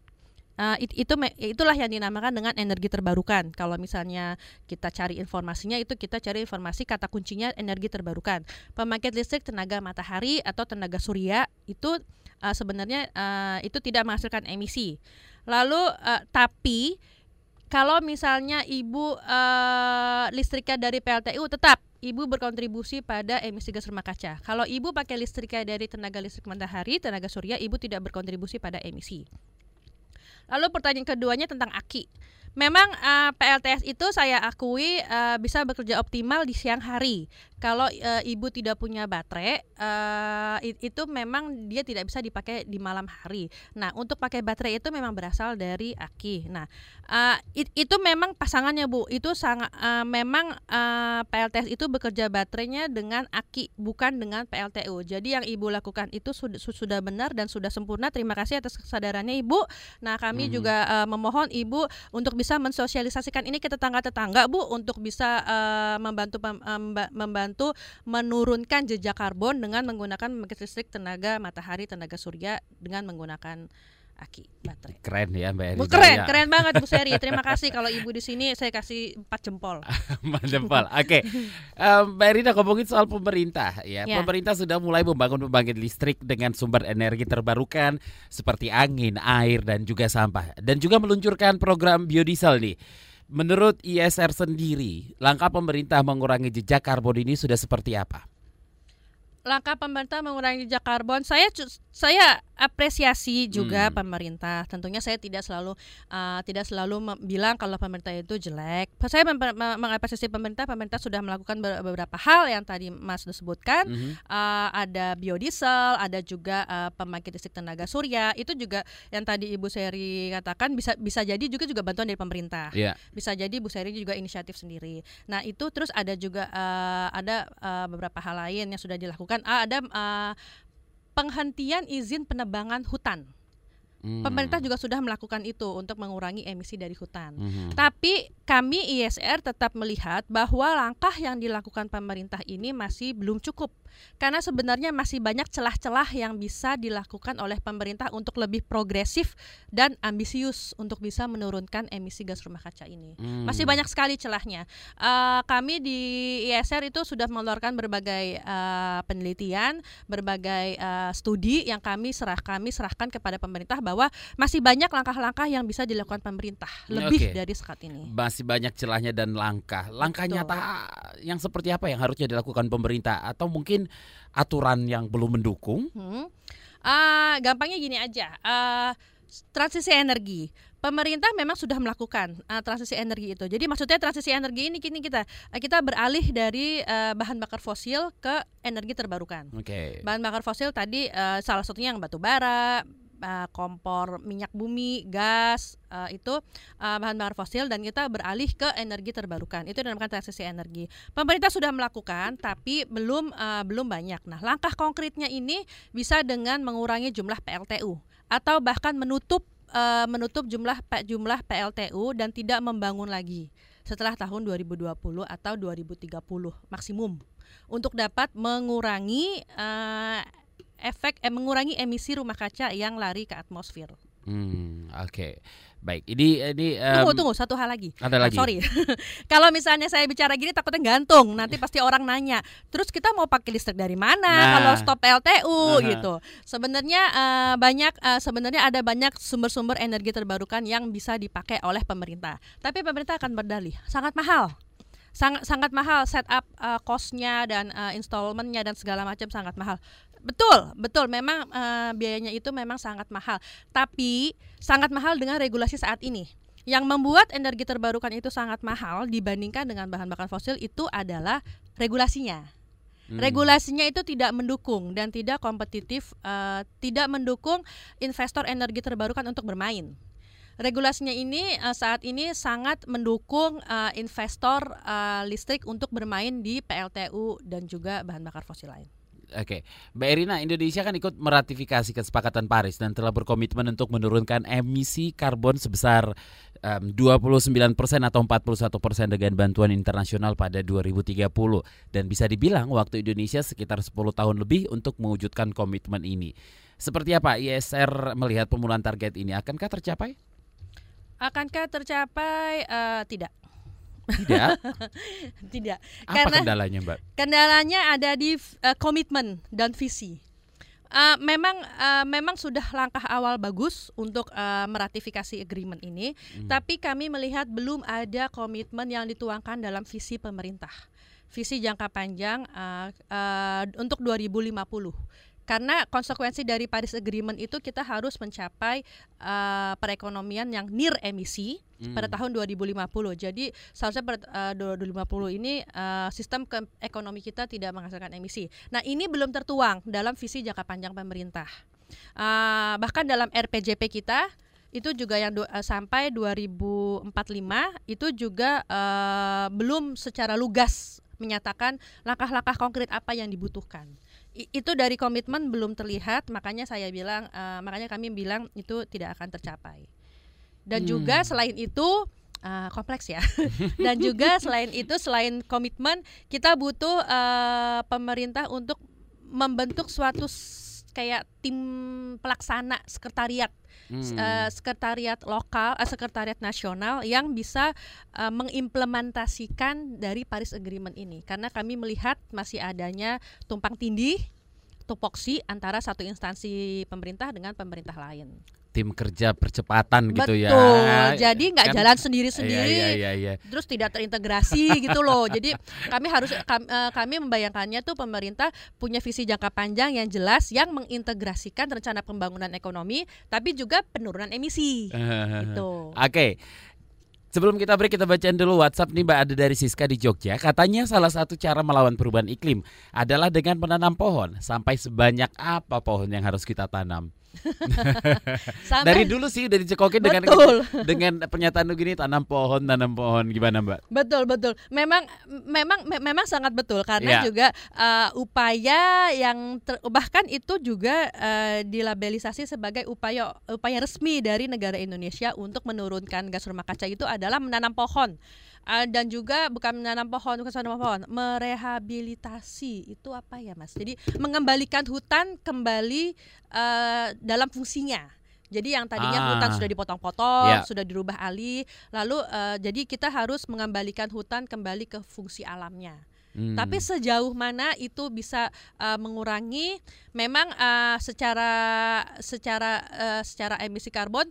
Eh, it- itu itulah yang dinamakan dengan energi terbarukan. Kalau misalnya kita cari informasinya itu kita cari informasi kata kuncinya energi terbarukan. Pembangkit listrik tenaga matahari atau tenaga surya itu eh, sebenarnya eh, itu tidak menghasilkan emisi. Lalu eh, tapi kalau misalnya ibu eh, listriknya dari PLTU tetap ibu berkontribusi pada emisi gas rumah kaca. Kalau ibu pakai listriknya dari tenaga listrik matahari, tenaga surya, ibu tidak berkontribusi pada emisi. Lalu pertanyaan keduanya tentang aki. Memang eh, PLTS itu saya akui eh, bisa bekerja optimal di siang hari. Kalau eh, ibu tidak punya baterai, it- itu memang dia tidak bisa dipakai di malam hari. Nah, untuk pakai baterai itu memang berasal dari aki. Nah, eh, it- itu memang pasangannya bu. Itu sangat eh, memang eh, PLTS itu bekerja baterainya dengan aki, bukan dengan PLTU. Jadi yang ibu lakukan itu sudah sudah benar dan sudah sempurna. Terima kasih atas kesadarannya ibu. Nah, kami Mhm. juga eh, memohon ibu untuk bisa mensosialisasikan ini ke tetangga-tetangga, Bu, untuk bisa eh, membantu memba- membantu menurunkan jejak karbon dengan menggunakan listrik tenaga matahari, tenaga surya dengan menggunakan aki baterai. Keren ya Mbak Eri. Bu, keren, Jaya. keren banget Bu Seri. Terima kasih kalau Ibu di sini saya kasih empat jempol. Mandempal. Oke, Em, Mbak Erina ngomongin soal pemerintah ya. Ya. Pemerintah sudah mulai membangun pembangkit listrik dengan sumber energi terbarukan seperti angin, air dan juga sampah dan juga meluncurkan program biodiesel nih. Menurut ISR sendiri, langkah pemerintah mengurangi jejak karbon ini sudah seperti apa? Langkah pemerintah mengurangi jejak karbon, saya saya apresiasi juga Hmm. pemerintah. Tentunya saya tidak selalu uh, tidak selalu bilang kalau pemerintah itu jelek. Saya mengapresiasi pemerintah. Pemerintah sudah melakukan be- beberapa hal yang tadi Mas sebutkan. Mhm. Uh, ada biodiesel, ada juga uh, pembangkit listrik tenaga surya. Itu juga yang tadi Ibu Seri katakan bisa bisa jadi juga juga bantuan dari pemerintah. Ya. Bisa jadi Bu Seri juga inisiatif sendiri. Nah itu terus ada juga uh, ada uh, beberapa hal lain yang sudah dilakukan. Ah, ada uh, penghentian izin penebangan hutan. Hmm. Pemerintah juga sudah melakukan itu untuk mengurangi emisi dari hutan. Mhm. Tapi kami ISR tetap melihat bahwa langkah yang dilakukan pemerintah ini masih belum cukup. Karena sebenarnya masih banyak celah-celah yang bisa dilakukan oleh pemerintah untuk lebih progresif dan ambisius untuk bisa menurunkan emisi gas rumah kaca ini. Hmm. Masih banyak sekali celahnya. Eh, kami di ISR itu sudah mengeluarkan berbagai eh, penelitian, berbagai eh, studi yang kami serah kami serahkan kepada pemerintah bahwa masih banyak langkah-langkah yang bisa dilakukan pemerintah lebih Oke. dari sekat ini. Masih banyak celahnya dan langkah. Langkah Betul. nyata yang seperti apa yang harusnya dilakukan pemerintah atau mungkin aturan yang belum mendukung? Hmm. Ah, gampangnya gini aja. Ah, transisi energi. Pemerintah memang sudah melakukan ah, transisi energi itu. Jadi maksudnya transisi energi ini kini kita kita beralih dari ah, bahan bakar fosil ke energi terbarukan. Oke. Bahan bakar fosil tadi eh, salah satunya yang batu bara, eh, kompor minyak bumi, gas eh, itu eh, bahan bakar fosil dan kita beralih ke energi terbarukan. Itu dinamakan transisi energi. Pemerintah sudah melakukan tapi belum eh, belum banyak. Nah, langkah konkretnya ini bisa dengan mengurangi jumlah PLTU atau bahkan menutup eh, menutup jumlah jumlah PLTU dan tidak membangun lagi setelah tahun 2020 atau 2030 maksimum untuk dapat mengurangi eh, efek eh, mengurangi emisi rumah kaca yang lari ke atmosfer. Hmm, oke. Baik, ini ini Tunggu em, tunggu satu hal lagi. ada Ah, lagi. sorry, kalau misalnya saya bicara gini takutnya gantung. Nanti pasti orang nanya. Terus kita mau pakai listrik dari mana Nah. kalau stop PLTU Aha. gitu. Sebenarnya eh, banyak eh, sebenarnya ada banyak sumber-sumber energi terbarukan yang bisa dipakai oleh pemerintah. Tapi pemerintah akan berdalih sangat mahal. Sangat sangat mahal setup eh, cost-nya dan eh, installment-nya dan segala macam sangat mahal. Betul, betul. Memang eh, biayanya itu memang sangat mahal. Tapi sangat mahal dengan regulasi saat ini. Yang membuat energi terbarukan itu sangat mahal dibandingkan dengan bahan bakar fosil itu adalah regulasinya. Hmm. Regulasinya itu tidak mendukung dan tidak kompetitif, eh, tidak mendukung investor energi terbarukan untuk bermain. Regulasinya ini eh, saat ini sangat mendukung eh, investor eh, listrik untuk bermain di PLTU dan juga bahan bakar fosil lain. Oke, Mbak Erina, Indonesia kan ikut meratifikasi kesepakatan Paris dan telah berkomitmen untuk menurunkan emisi karbon sebesar em, 29% atau 41% dengan bantuan internasional pada 2030 dan bisa dibilang waktu Indonesia sekitar 10 tahun lebih untuk mewujudkan komitmen ini. Seperti apa ISR melihat pemulihan target ini akankah tercapai? Akankah tercapai? Eh, tidak, Tidak. tidak. Apa Karena kendalanya, Mbak? kendalanya ada di eh, komitmen dan visi. Eh, memang eh, memang sudah langkah awal bagus untuk eh, meratifikasi agreement ini, Hmm. tapi kami melihat belum ada komitmen yang dituangkan dalam visi pemerintah, visi jangka panjang eh, eh, untuk 2050. Karena konsekuensi dari Paris Agreement itu kita harus mencapai eh, perekonomian yang near emisi Hmm. pada tahun 2050. Jadi seharusnya pada eh, 2050 ini eh, sistem ke- ekonomi kita tidak menghasilkan emisi. Nah, ini belum tertuang dalam visi jangka panjang pemerintah. Eh, bahkan dalam RPJP kita itu juga yang eh, sampai 2045 itu juga eh, belum secara lugas menyatakan langkah-langkah konkret apa yang dibutuhkan. Itu dari komitmen belum terlihat, makanya saya bilang, eh, makanya kami bilang itu tidak akan tercapai. Dan Hmm. juga selain itu eh, kompleks ya. Dan juga selain itu, selain komitmen, kita butuh eh, pemerintah untuk membentuk suatu kayak tim pelaksana sekretariat Hmm. eh, sekretariat lokal, eh, sekretariat nasional yang bisa eh, mengimplementasikan dari Paris Agreement ini. Karena kami melihat masih adanya tumpang tindih, tupoksi antara satu instansi pemerintah dengan pemerintah lain. Tim kerja percepatan gitu ya. Betul. Jadi nggak Kan- jalan sendiri-sendiri. Iya, iya, iya, iya. Terus tidak terintegrasi gitu loh. Jadi kami harus eh, kami membayangkannya tuh pemerintah punya visi jangka panjang yang jelas yang mengintegrasikan rencana pembangunan ekonomi tapi juga penurunan emisi. Gitu. Oke. Sebelum kita break kita bacain dulu WhatsApp nih Mbak ada dari Siska di Jogja. Katanya salah satu cara melawan perubahan iklim adalah dengan menanam pohon. Sampai sebanyak apa pohon yang harus kita tanam? Sampai- Dari dulu sih udah dicekokin dengan Betul. dengan pernyataan lu gini tanam pohon, tanam pohon gimana Mbak? Betul betul. Memang memang me- memang sangat betul karena juga eh, upaya yang ter- bahkan itu juga eh, dilabelisasi sebagai upaya upaya resmi dari negara Indonesia untuk menurunkan gas rumah kaca itu adalah menanam pohon. Eh, dan juga bukan menanam pohon, bukan menanam pohon, merehabilitasi itu apa ya Mas? Jadi mengembalikan hutan kembali eh, dalam fungsinya. Jadi yang tadinya Ah. hutan sudah dipotong-potong, Ya. sudah dirubah alih, lalu eh, jadi kita harus mengembalikan hutan kembali ke fungsi alamnya. Hmm. Tapi sejauh mana itu bisa eh, mengurangi memang eh, secara secara eh, secara emisi karbon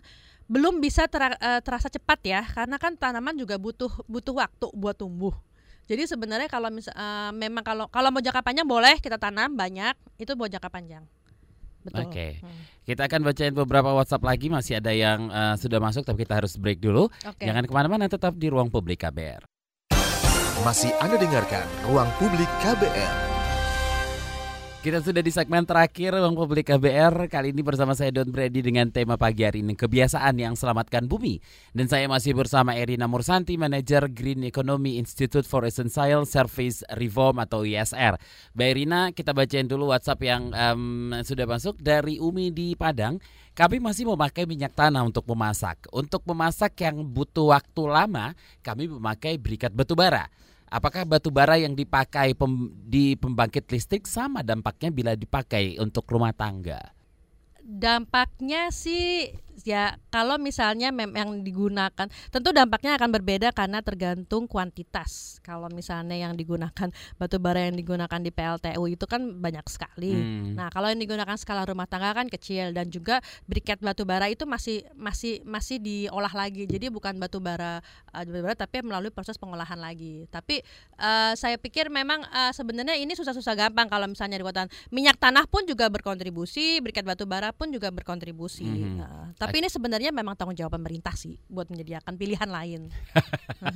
belum bisa tera- eh, terasa cepat ya karena kan tanaman juga butuh butuh waktu buat tumbuh. Jadi sebenarnya kalau mis- eh, memang kalau kalau mau jangka panjang boleh kita tanam banyak itu buat jangka panjang. Betul. Oke. Hmm. Kita akan bacain beberapa WhatsApp lagi masih ada yang eh, sudah masuk tapi kita harus break dulu. Oke. Jangan ke mana-mana tetap di ruang publik KBR. Masih Anda dengarkan Ruang Publik KBR. Kita sudah di segmen terakhir Ruang Publik KBR Kali ini bersama saya Don Brady dengan tema pagi hari ini Kebiasaan yang selamatkan bumi. Dan saya masih bersama Erina Mursanti Manajer Green Economy Institute for Essential Service Reform atau ISR Mbak Erina kita bacain dulu WhatsApp yang em, sudah masuk Dari Umi di Padang. Kami masih memakai minyak tanah untuk memasak. Untuk memasak yang butuh waktu lama Kami memakai berikat batu bara Apakah batu bara yang dipakai pem- di pembangkit listrik sama dampaknya bila dipakai untuk rumah tangga? dampaknya sih ya kalau misalnya mem yang digunakan tentu dampaknya akan berbeda karena tergantung kuantitas. Kalau misalnya yang digunakan batu bara yang digunakan di PLTU itu kan banyak sekali. Hmm. nah kalau yang digunakan skala rumah tangga kan kecil dan juga briket batu bara itu masih masih masih diolah lagi. Jadi bukan batu bara eh, batu bara tapi melalui proses pengolahan lagi. Tapi eh, saya pikir memang eh, sebenarnya ini susah-susah gampang kalau misalnya dikatakan minyak tanah pun juga berkontribusi briket batu bara pun juga berkontribusi. Mhm. Nah, tapi ini sebenarnya memang tanggung jawab pemerintah sih buat menyediakan pilihan lain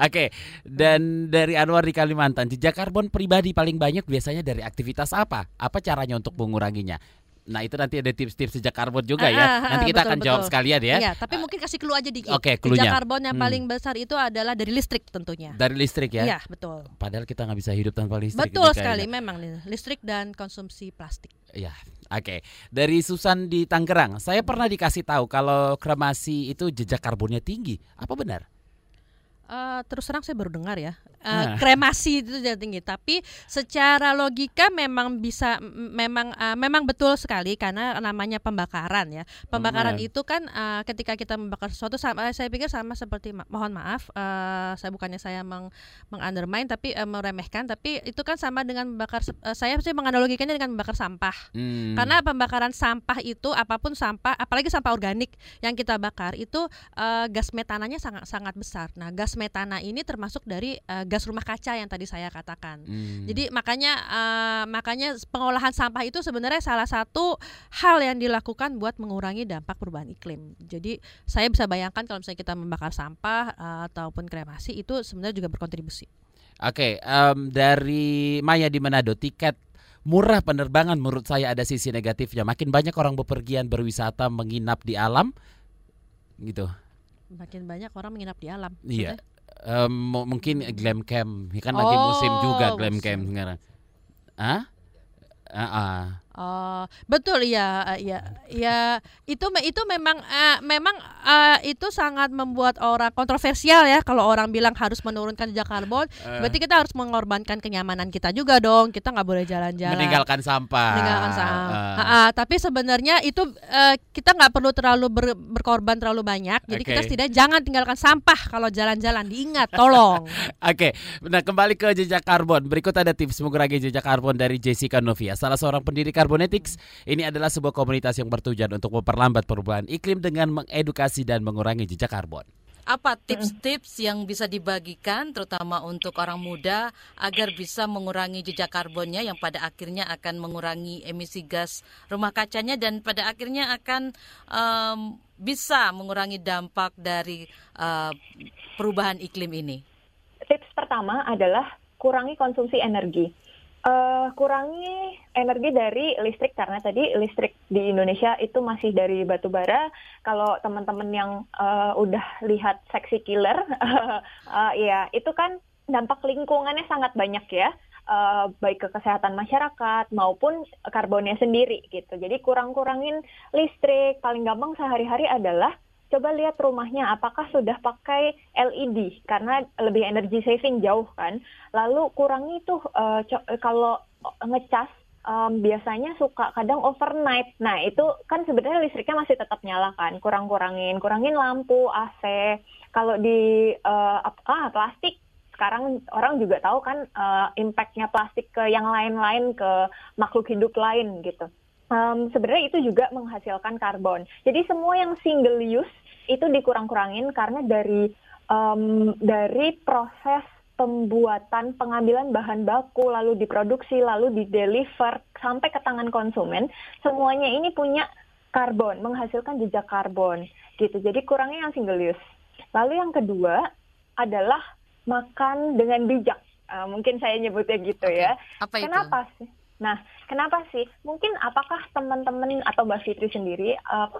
Oke, dan dari Anwar di Kalimantan, jejak karbon pribadi paling banyak biasanya dari aktivitas apa? Apa caranya untuk menguranginya? Nah itu nanti ada tips-tips jejak karbon juga Ah, ya. ah, ah, Nanti kita betul, akan jawab betul. sekalian ya. Iya, tapi mungkin kasih clue aja dikit Oke, jejak cluenya. karbon yang Hmm. paling besar itu adalah dari listrik tentunya Dari listrik ya. Iya betul Padahal kita nggak bisa hidup tanpa listrik. betul ini sekali memang listrik dan konsumsi plastik Ya, oke. Dari Susan di Tangerang, saya pernah dikasih tahu kalau kremasi itu jejak karbonnya tinggi. Apa benar? Eh, terus terang saya baru dengar ya Eh, Ah. kremasi itu jadi tinggi tapi secara logika memang bisa memang eh, memang betul sekali karena namanya pembakaran ya pembakaran Benar. itu kan eh, ketika kita membakar sesuatu sama saya pikir sama seperti ma- mohon maaf eh, saya bukannya saya meng mengundermine tapi eh, meremehkan tapi itu kan sama dengan membakar eh, saya sih menganalogikannya dengan membakar sampah Hmm. karena pembakaran sampah itu apa pun sampah, apalagi sampah organik yang kita bakar itu eh, gas metananya sangat sangat besar. Nah, gas metana ini termasuk dari eh, gas rumah kaca yang tadi saya katakan. Hmm. Jadi makanya eh, makanya pengolahan sampah itu sebenarnya salah satu hal yang dilakukan buat mengurangi dampak perubahan iklim. Jadi saya bisa bayangkan kalau misalnya kita membakar sampah eh, ataupun kremasi itu sebenarnya juga berkontribusi. Oke, em, dari Maya di Manado, tiket murah penerbangan menurut saya ada sisi negatifnya. Makin banyak orang bepergian berwisata menginap di alam, gitu. Makin banyak orang menginap di alam. Iya. Maksudnya? Mu- mungkin glam camp, kan lagi musim juga Oh, glam camp sekarang. Hah? Ah, ah. Oh, betul ya, ya, ya. Itu itu memang uh, memang uh, itu sangat membuat orang kontroversial ya kalau orang bilang harus menurunkan jejak karbon. Uh. Berarti kita harus mengorbankan kenyamanan kita juga dong. Kita nggak boleh jalan-jalan. Meninggalkan sampah. Meninggalkan sampah. Uh. Uh, uh, tapi sebenarnya itu uh, kita nggak perlu terlalu ber, berkorban terlalu banyak. Jadi okay. kita setidaknya jangan tinggalkan sampah kalau jalan-jalan. Diingat, tolong. Oke, okay. nah kembali ke jejak karbon. Berikut ada tips mengurangi jejak karbon dari Jessica Novia, salah seorang pendidik Carbonetics. Ini adalah sebuah komunitas yang bertujuan untuk memperlambat perubahan iklim dengan mengedukasi dan mengurangi jejak karbon. Apa tips-tips yang bisa dibagikan terutama untuk orang muda agar bisa mengurangi jejak karbonnya yang pada akhirnya akan mengurangi emisi gas rumah kacanya dan pada akhirnya akan um, bisa mengurangi dampak dari uh, perubahan iklim ini? Tips pertama adalah kurangi konsumsi energi Uh, kurangi energi dari listrik karena tadi listrik di Indonesia itu masih dari batu bara. Kalau teman-teman yang uh, udah lihat seksi killer, uh, ya itu kan dampak lingkungannya sangat banyak ya. Uh, baik ke kesehatan masyarakat maupun karbonnya sendiri gitu. Jadi kurang-kurangin listrik. Paling gampang sehari-hari adalah coba lihat rumahnya apakah sudah pakai LED karena lebih energy saving jauh kan. Lalu kurangi tuh uh, kalau ngecas um, biasanya suka kadang overnight. Nah, itu kan sebenarnya listriknya masih tetap nyala kan. Kurang-kurangin, kurangin lampu, AC. Kalau di uh, ah plastik sekarang orang juga tahu kan uh, impactnya plastik ke yang lain-lain ke makhluk hidup lain gitu um, sebenarnya itu juga menghasilkan karbon. Jadi semua yang single use itu dikurang-kurangin karena dari um, dari proses pembuatan pengambilan bahan baku lalu diproduksi lalu di deliver sampai ke tangan konsumen semuanya ini punya karbon menghasilkan jejak karbon gitu jadi kurangnya yang single use lalu yang kedua adalah makan dengan bijak uh, mungkin saya nyebutnya gitu okay. ya Apa itu? kenapa sih Nah, kenapa sih? Mungkin apakah teman-teman atau Mbak Fitri sendiri uh,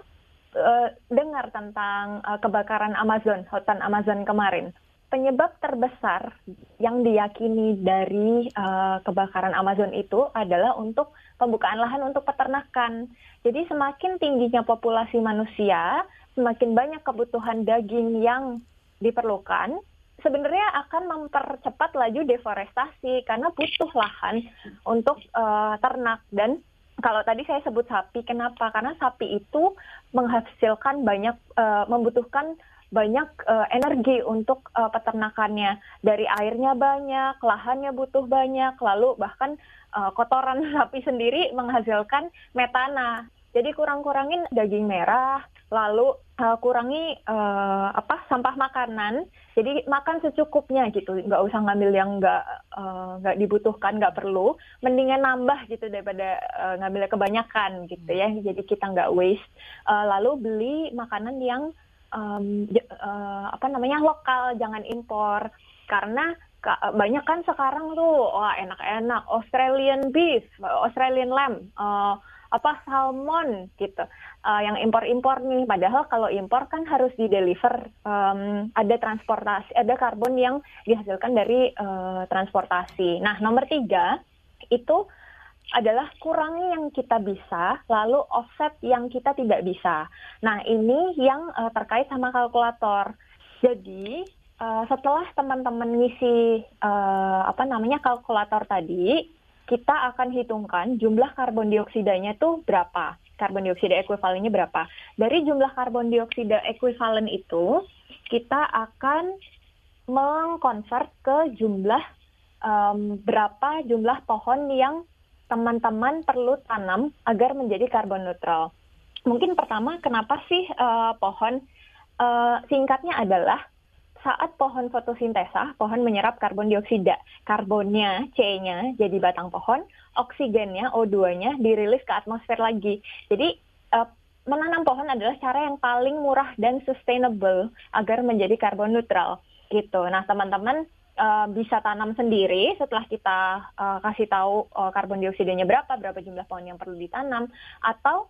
uh, dengar tentang uh, kebakaran Amazon, hutan Amazon kemarin? Penyebab terbesar yang diyakini dari uh, kebakaran Amazon itu adalah untuk pembukaan lahan untuk peternakan. Jadi semakin tingginya populasi manusia, semakin banyak kebutuhan daging yang diperlukan, sebenarnya akan mempercepat laju deforestasi karena butuh lahan untuk uh, ternak dan kalau tadi saya sebut sapi, kenapa? Karena sapi itu menghasilkan banyak, uh, membutuhkan banyak uh, energi untuk uh, peternakannya. Dari airnya banyak, lahannya butuh banyak, lalu bahkan uh, kotoran sapi sendiri menghasilkan metana. Jadi kurang-kurangin daging merah, lalu uh, kurangi uh, apa sampah makanan. Jadi makan secukupnya gitu nggak usah ngambil yang nggak uh, nggak dibutuhkan nggak perlu. Mendingan nambah gitu daripada uh, ngambilnya kebanyakan gitu ya. Jadi kita nggak waste. Uh, lalu beli makanan yang um, uh, apa namanya lokal jangan impor. Karena banyak kan sekarang tuh wah enak-enak Australian beef Australian lamb uh, apa salmon gitu uh, yang impor-impor nih padahal kalau impor kan harus di deliver um, ada transportasi ada karbon yang dihasilkan dari uh, transportasi nah nomor tiga itu adalah kurangi yang kita bisa, lalu offset yang kita tidak bisa. Nah, ini yang uh, terkait sama kalkulator. Jadi, uh, setelah teman-teman ngisi uh, apa namanya kalkulator tadi, kita akan hitungkan jumlah karbon dioksidanya tuh berapa. Karbon dioksida ekuivalennya berapa. Dari jumlah karbon dioksida ekuivalen itu, kita akan mengkonvert ke jumlah um, berapa jumlah pohon yang teman-teman perlu tanam agar menjadi karbon neutral. Mungkin pertama, kenapa sih uh, pohon? Uh, singkatnya adalah saat pohon fotosintesa, pohon menyerap karbon dioksida. Karbonnya, C-nya, jadi batang pohon, oksigennya, O2-nya, dirilis ke atmosfer lagi. Jadi, uh, menanam pohon adalah cara yang paling murah dan sustainable agar menjadi karbon neutral. Gitu. Nah, teman-teman uh, bisa tanam sendiri setelah kita uh, kasih tahu karbon dioksidanya berapa, berapa jumlah pohon yang perlu ditanam, atau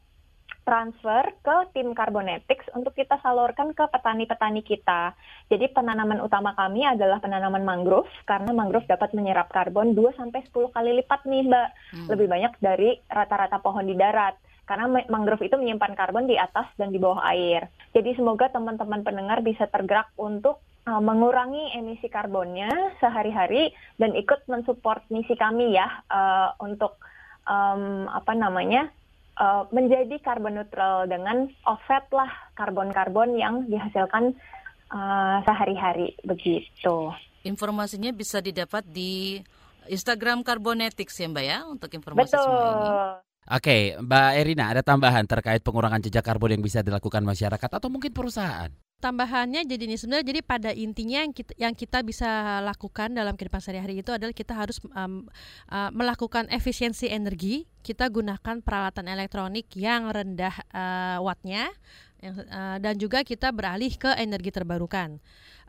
transfer ke tim Carbonetics untuk kita salurkan ke petani-petani kita. Jadi penanaman utama kami adalah penanaman mangrove karena mangrove dapat menyerap karbon 2 sampai 10 kali lipat nih, Mbak. Hmm. Lebih banyak dari rata-rata pohon di darat karena mangrove itu menyimpan karbon di atas dan di bawah air. Jadi semoga teman-teman pendengar bisa tergerak untuk uh, mengurangi emisi karbonnya sehari-hari dan ikut mensupport misi kami ya uh, untuk um, apa namanya uh, menjadi karbon neutral dengan offset lah karbon-karbon yang dihasilkan uh, sehari-hari begitu. Informasinya bisa didapat di Instagram Carbonetics ya Mbak ya untuk informasi Betul. semua ini. Oke, Mbak Erina, ada tambahan terkait pengurangan jejak karbon yang bisa dilakukan masyarakat atau mungkin perusahaan? Tambahannya jadi ini sebenarnya jadi pada intinya yang kita, yang kita bisa lakukan dalam kehidupan sehari-hari itu adalah kita harus um, uh, melakukan efisiensi energi. Kita gunakan peralatan elektronik yang rendah uh, wattnya uh, dan juga kita beralih ke energi terbarukan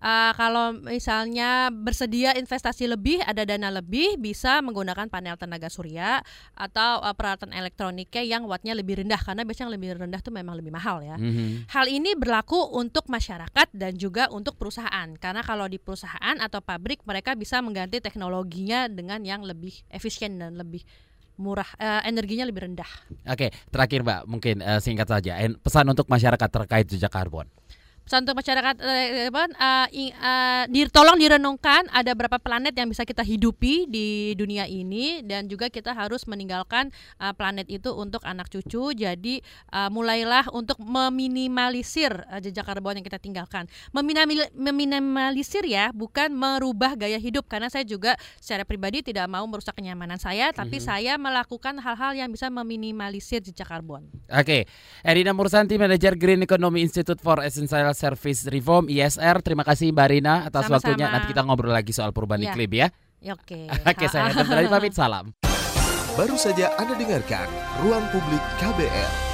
uh, kalau misalnya bersedia investasi lebih, ada dana lebih, bisa menggunakan panel tenaga surya atau uh, peralatan elektroniknya yang wattnya lebih rendah karena biasanya yang lebih rendah itu memang lebih mahal ya. Mm-hmm. Hal ini berlaku untuk masyarakat dan juga untuk perusahaan karena kalau di perusahaan atau pabrik mereka bisa mengganti teknologinya dengan yang lebih efisien dan lebih murah uh, energinya lebih rendah. Oke, terakhir Mbak, mungkin uh, singkat saja pesan untuk masyarakat terkait jejak karbon untuk masyarakat uh, uh, uh, di, tolong direnungkan ada berapa planet yang bisa kita hidupi di dunia ini dan juga kita harus meninggalkan uh, planet itu untuk anak cucu jadi uh, mulailah untuk meminimalisir uh, jejak karbon yang kita tinggalkan meminimalisir ya bukan merubah gaya hidup karena saya juga secara pribadi tidak mau merusak kenyamanan saya tapi mm -hmm. saya melakukan hal-hal yang bisa meminimalisir jejak karbon. Oke, okay. Erina Mursanti, Manager Green Economy Institute for Essential Service Reform ISR. Terima kasih Mbak Rina atas Sama-sama. waktunya. Nanti kita ngobrol lagi soal perubahan ya. iklim ya. Oke. Oke, saya dari pamit salam. Baru saja Anda dengarkan Ruang Publik KBR.